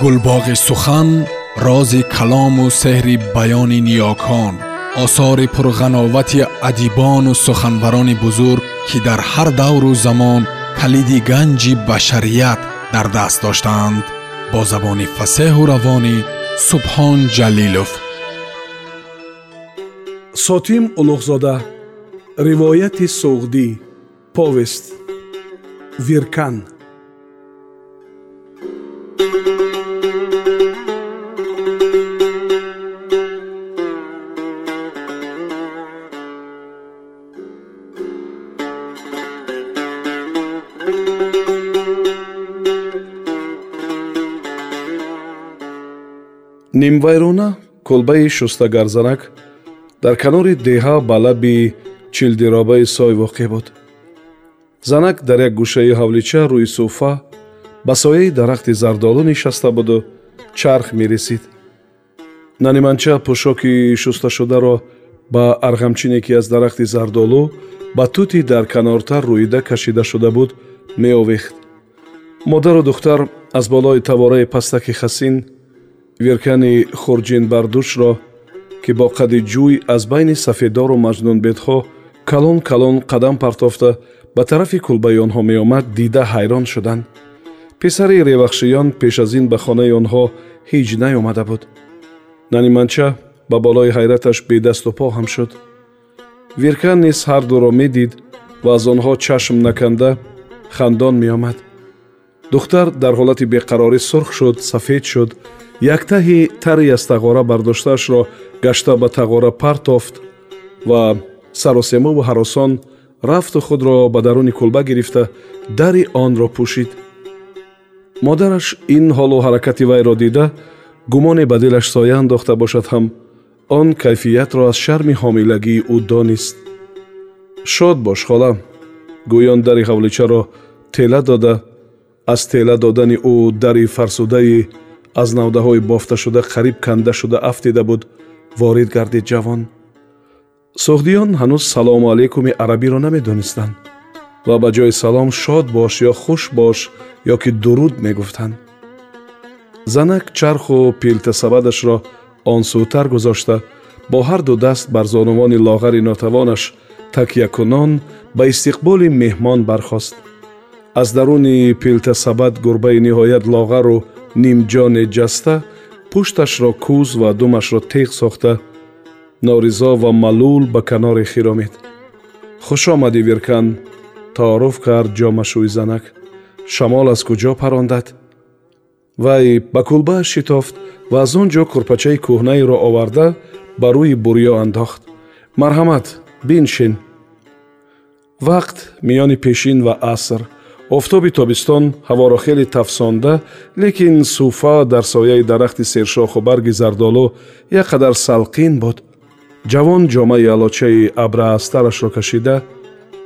гулбоғи сухан рози калому сеҳри баёни ниёкон осори пурғановати адибону суханбарони бузург ки дар ҳар давру замон калиди ганҷи башарият дар даст доштаанд бо забони фасеҳу равонӣ субҳон ҷалилов. Сотим улуғзода ривояти суғдӣ повест виркан нимвайрона кулбаи шустагарзанак дар канори деҳа ба лаби чилдиробаи сой воқеъ буд. Занак дар як гӯшаи ҳавлича рӯи суфа ба сояи дарахти зардолу нишаста буду чарх мерисид наниманча пӯшоки шусташударо ба арғамчине ки аз дарахти зардолу ба тути дар канортар рӯида кашида шуда буд меовехт. Модару духтар аз болои тавораи пастаки хасин виркани хурҷинбардушро ки бо қадди ҷӯй аз байни сафедору маҷнунбедҳо калон калон қадам партофта ба тарафи кулбаи онҳо меомад дида ҳайрон шуданд. Писари ревахшиён пеш аз ин ба хонаи онҳо ҳеҷ наёмада буд. Наниманча ба болои ҳайраташ бедасту по ҳам шуд. Виркан низ ҳардуро медид ва аз онҳо чашм наканда хандон меомад. Духтар дар ҳолати беқарорӣ сурх шуд сафед шуд як таҳи тари аз тағора бардоштаашро гашта ба тағора партофт ва саросемову ҳаросон рафту худро ба даруни кулба гирифта дари онро пӯшид. Модараш ин ҳолу ҳаракати вайро дида гумоне ба дилаш соя андохта бошад ҳам он кайфиятро аз шарми ҳомилагии ӯ донист шод бош хола. Гӯён дари ҳавличаро тела дода. Аз тела додани ӯ дари фарсудаи аз навдаҳои бофташуда қариб канда шуда афтида буд ворид гардид ҷавон. Сухдиён ҳанӯз салому алейкуми арабиро намедонистанд ва ба ҷои салом шод бош ё хуш бош ё ки дуруд мегуфтанд. Занак чарху пилтасабадашро он сӯтар гузошта бо ҳарду даст бар зонувони лоғари нотавонаш такьякунон ба истиқболи меҳмон бархост. Аз даруни пилтасабад гурбаи ниҳоят лоғару нимҷоне ҷаста пушташро кӯз ва думашро теғ сохта. Норизо ва малул ба каноре хиромид. Хуш омадӣ виркан. Тааруф кард ҷомашӯи занак. Шамол аз куҷо парондад вай ба кулбааш шитофт ва аз он ҷо курпачаи кӯҳнаеро оварда ба рӯи бурё андохт. Марҳамат биншин. Вақт миёни пешин ва аср офтоби тобистон ҳаворо хеле тафсонда лекин суфа дар сояи дарахти сершоху барги зардолу як қадар салқин буд. Ҷавон ҷомаи алочаи абраастарашро кашида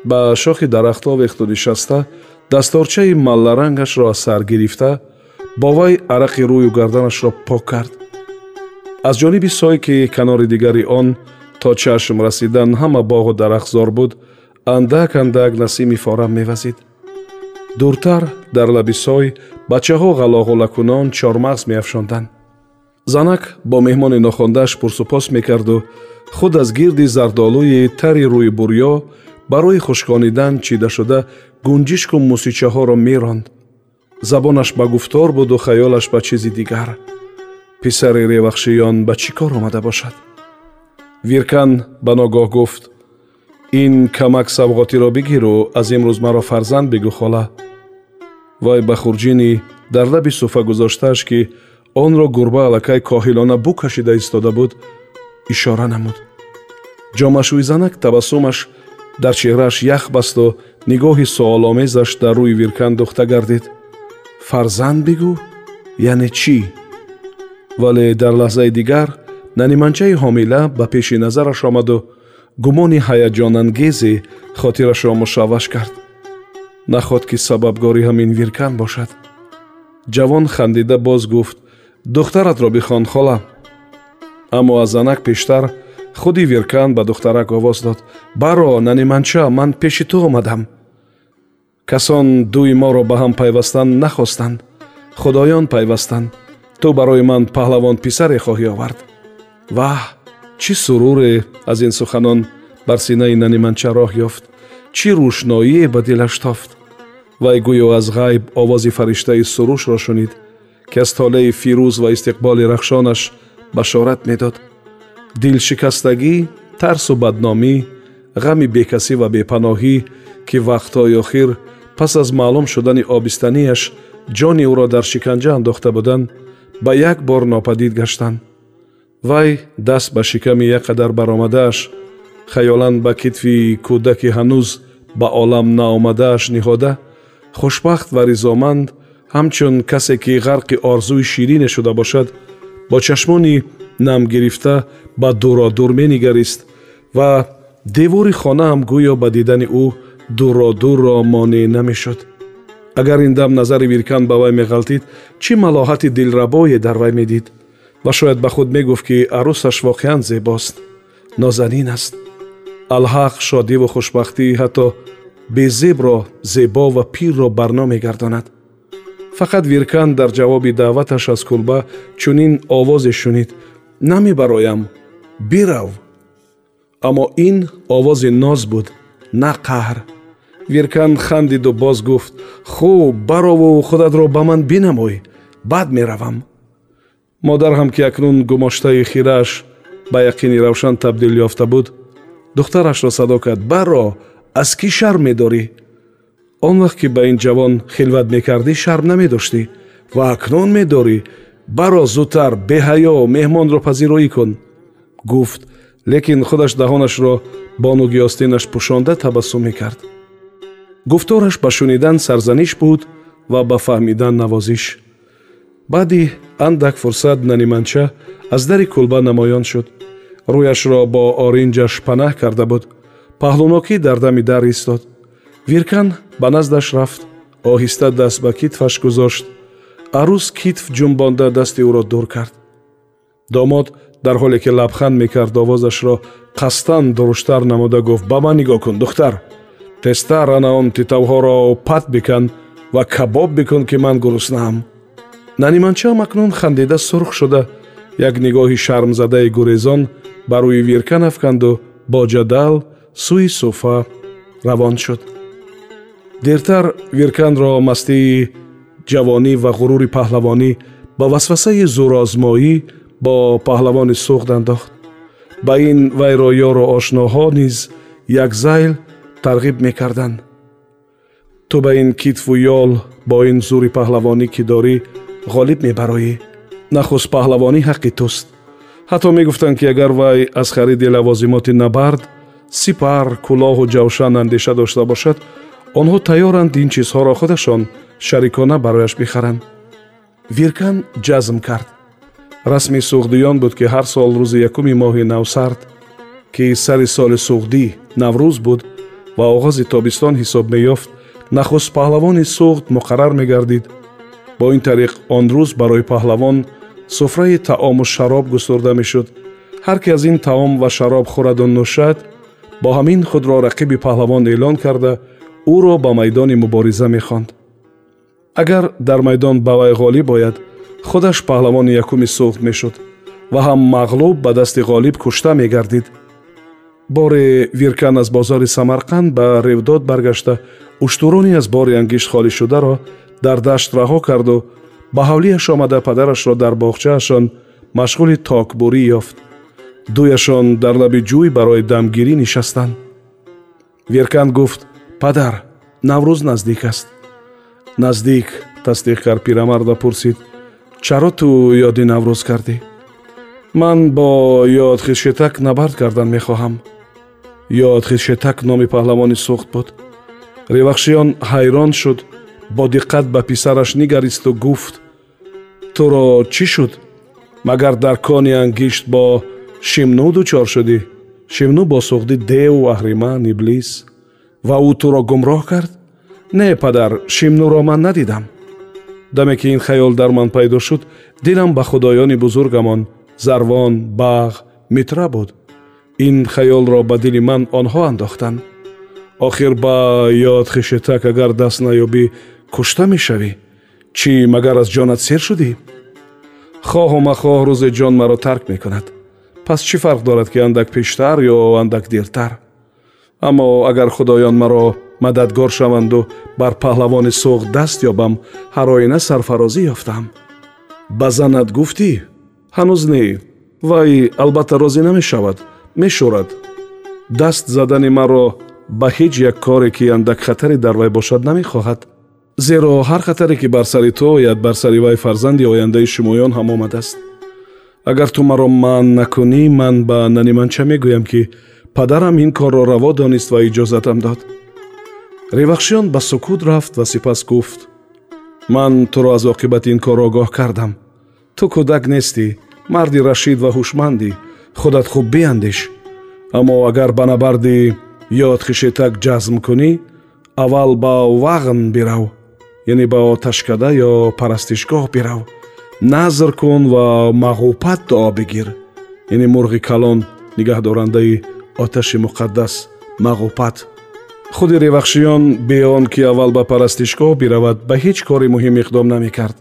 ба шохи дарахт овехту нишаста дасторчаи малларангашро аз сар гирифта бо вай арақи рӯю гарданашро пок кард. Аз ҷониби сой ки канори дигари он то чашм расидан ҳама боғу дарахтзор буд андак андак насими форам мевазид дуртар дар лаби сой бачаҳо ғалоғулакунон чормағз меафшонданд занак бо меҳмони нохондааш пурсупос мекарду худ аз гирди зардолӯи тари рӯи бурё барои хушконидан чида шуда гунҷишку мусичаҳоро меронд. Забонаш ба гуфтор буду хаёлаш ба чизи дигар. Писари ревахшиён ба чӣ кор омада бошад? Виркан ба ногоҳ гуфт ин камак савғотиро бигиру аз имрӯз маро фарзанд бигӯ хола. Вай ба хурҷини дар лаби суфа гузоштааш ки онро гурба аллакай коҳилона бу кашида истода буд ишора намуд. Ҷомашӯи занак табассумаш дар чеҳрааш ях басту нигоҳи суоломезаш дар рӯи виркан духта гардид. Фарзанд бигӯ яъне чӣ? Вале дар лаҳзаи дигар наниманчаи ҳомила ба пеши назараш омаду гумони ҳаяҷонангезе хотирашро мушавваш кард. Нахот ки сабабгори ҳамин виркан бошад. Ҷавон хандида боз гуфт духтаратро бихон хола аммо аз занак пештар худи виркан ба духтарак овоз дод баро наниманча ман пеши ту омадам касон дуи моро ба ҳам пайвастан нахостанд худоён пайвастанд ту барои ман паҳлавон писаре хоҳӣ овард. Ваҳ чӣ суруре аз ин суханон бар синаи наниманча роҳ ёфт? Чӣ рӯшноие ба дилаш тофт? Вай гӯё аз ғайб овози фариштаи сурушро шунид ки аз толеи фирӯз ва истиқболи рахшонаш башорат медод. Дилшикастагӣ тарсу бадномӣ ғами бекасӣ ва бепаноҳӣ ки вақтҳои охир пас аз маълум шудани обистанияш ҷони ӯро дар шиканҷа андохта буданд ба як бор нопадид гаштанд вай даст ба шиками як қадар баромадааш хаёлан ба китфи кӯдаки ҳанӯз ба олам наомадааш ниҳода хушбахт ва ризоманд ҳамчун касе ки ғарқи орзуи ширине шуда бошад бо чашмони нам гирифта ба дуродур менигарист ва девори хонаам гӯё ба дидани ӯ дуродурро монеъ намешуд. Агар ин дам назари виркан ба вай меғалтид чӣ малоҳати дилрабое дар вай медид ва шояд ба худ мегуфт ки арӯсаш воқеан зебост нозанин аст. Алҳақ шодиву хушбахтӣ ҳатто безебро зебо ва пирро барно мегардонад. Фақат виркан дар ҷавоби даъваташ аз кулба чунин овозе шунид. Намебароям бирав аммо ин овози ноз буд на қаҳр. Виркан хандиду боз гуфт хуб барову худатро ба ман бинамой баъд меравам модар ҳам ки акнун гумоштаи хирааш ба яқини равшан табдил ёфта буд духтарашро садо кард. Баро аз кӣ шарм медорӣ? Он вақт ки ба ин ҷавон хилват мекардӣ шарм намедоштӣ ва акнун медорӣ? Баро зудтар беҳаё меҳмонро пазироӣ кун! Гуфт лекин худаш даҳонашро бо нуги остинаш пӯшонда табассум мекард. Гуфтораш ба шунидан сарзаниш буд ва ба фаҳмидан навозиш баъди андак фурсат наниманча аз дари кулба намоён шуд. Рӯяшро бо оринҷаш панаҳ карда буд. Паҳлӯнокӣ дар дами дар истод. Виркан ба наздаш рафт оҳиста даст ба китфаш гузошт арӯз китф ҷумбонда дасти ӯро дур кард. Домод дар ҳоле ки лабханд мекард овозашро қасдан дуруштар намуда гуфт ба ман нигоҳ кун духтар тезтар ана он титавҳоро пат бикан ва кабоб бикун ки ман гуруснаам наниманчаам акнун хандида сурх шуда. Як нигоҳи шармзадаи гурезон ба рӯи виркан афканду бо ҷадал сӯи суфа равон шуд. Дертар вирканро мастии ҷавонӣ ва ғурури паҳлавонӣ ба васвасаи зӯрозмоӣ бо паҳлавони суғд андохт ба ин вайро ёру ошноҳо низ як зайл тарғиб мекарданд. Ту ба ин китву ёл бо ин зӯри паҳлавонӣ ки дорӣ ғолиб мебароӣ. Нахуст паҳлавонӣ ҳаққи туст. Ҳатто мегуфтанд ки агар вай аз хариди лавозимоти набард сипар кӯлоҳу ҷавшан андеша дошта бошад онҳо тайёранд ин чизҳоро худашон шарикона барояш бихаранд. Виркан ҷазм кард. Расми суғдиён буд ки ҳар сол рӯзи якуми моҳи навсард ки сари соли суғдӣ наврӯз буд ва оғози тобистон ҳисоб меёфт нахуст паҳлавони суғд муқаррар мегардид бо ин тариқ он рӯз барои паҳлавон суфраи таому шароб густурда мешуд ҳар ки аз ин таом ва шароб хӯраду нӯшад бо ҳамин худро рақиби паҳлавон эълон карда ӯро ба майдони мубориза мехонд агар дар майдон ба вай ғолиб ояд худаш паҳлавони якуми суғд мешуд ва ҳам мағлуб ба дасти ғолиб кушта мегардид боре виркан аз бозори самарқанд ба ревдод баргашта уштурони аз бори ангишт холӣ шударо дар дашт раҳо карду ба ҳавлияш омада падарашро дар боғчаашон машғули токбурӣ ёфт. Дуяшон дар лаби ҷӯй барои дамгирӣ нишастанд. Веркан гуфт падар наврӯз наздик аст наздик тасдиқ кард пирамард ва пурсид чаро ту ёди наврӯз кардӣ? Ман бо ёд хишетак набард кардан мехоҳам ёд хишетак номи паҳлавони суғд буд. Ревахшиён ҳайрон шуд бо диққат ба писараш нигаристу гуфт туро чӣ шуд? Магар дар кони ангишт бо шимнӯ дучор шудӣ? Шимнӯ бо суғди деву аҳриман иблис. Ва ӯ туро гумроҳ кард? Не падар шимнӯро ман надидам. Даме ки ин хаёл дар ман пайдо шуд дилам ба худоёни бузургамон зарвон бағ митра буд. Ин хаёлро ба дили ман онҳо андохтанд. Охир ба ёд хишетак агар даст наёбӣ кушта мешавӣ? Чӣ магар аз ҷонат сер шудӣ? Хоҳу махоҳ рӯзе ҷон маро тарк мекунад. Пас чӣ фарқ дорад ки андак пештар ё андак дертар? Аммо агар худоён маро мададгор шаванду бар паҳлавони суғ даст ёбам ҳар оина сарфарозӣ ёфтам ба занат гуфтӣ ҳанӯз не. Вай албатта розӣ намешавад мешӯрад. Даст задани маро ба ҳеҷ як коре ки андак хатаре дар вай бошад намехоҳад зеро ҳар хатаре ки бар сари ту ояд бар сари вай фарзанди ояндаи шумоён ҳам омадааст агар ту маро манъ накунӣ ман ба наниманча мегӯям ки падарам ин корро раво донист ва иҷозатам дод. Ревахшиён ба сукут рафт ва сипас гуфт. Ман туро аз оқибати ин кор огоҳ кардам. Ту кӯдак нестӣ марди рашид ва ҳушмандӣ. Худат хуб биандеш аммо агар ба набарди ёд хишетак ҷазм кунӣ аввал ба вағн бирав яъне ба оташкада ё парастишгоҳ бирав. Назр кун ва мағӯпат дуо бигир. Яъне мурғи калон нигаҳдорандаи оташи муқаддас мағӯпат худи ревахшиён бе он ки аввал ба парастишгоҳ биравад ба ҳеҷ кори муҳим иқдом намекард.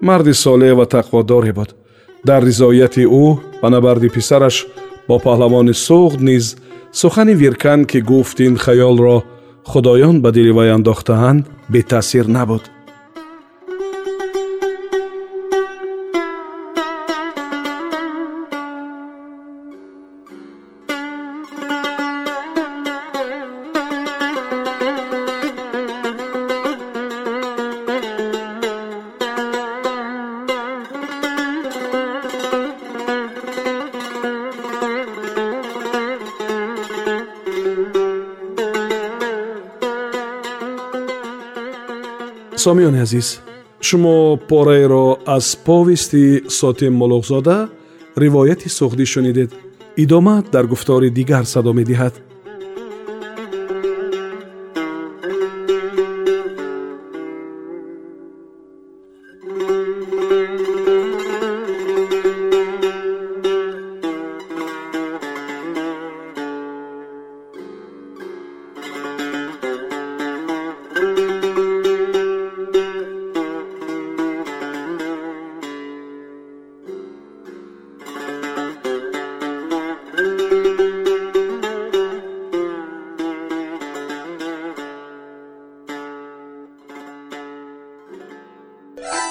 Марди солеҳ ва тақводоре буд дар ризояти ӯ ба набарди писараш бо паҳлавони суғд низ сухани виркан ки гуфт ин хаёлро худоён ба дили вай андохтаанд бетаъсир набуд сомиёни азиз шумо пораеро аз повести сотим молуғзода ривояти суғдӣ шунидед. Идома дар гуфтори дигар садо медиҳад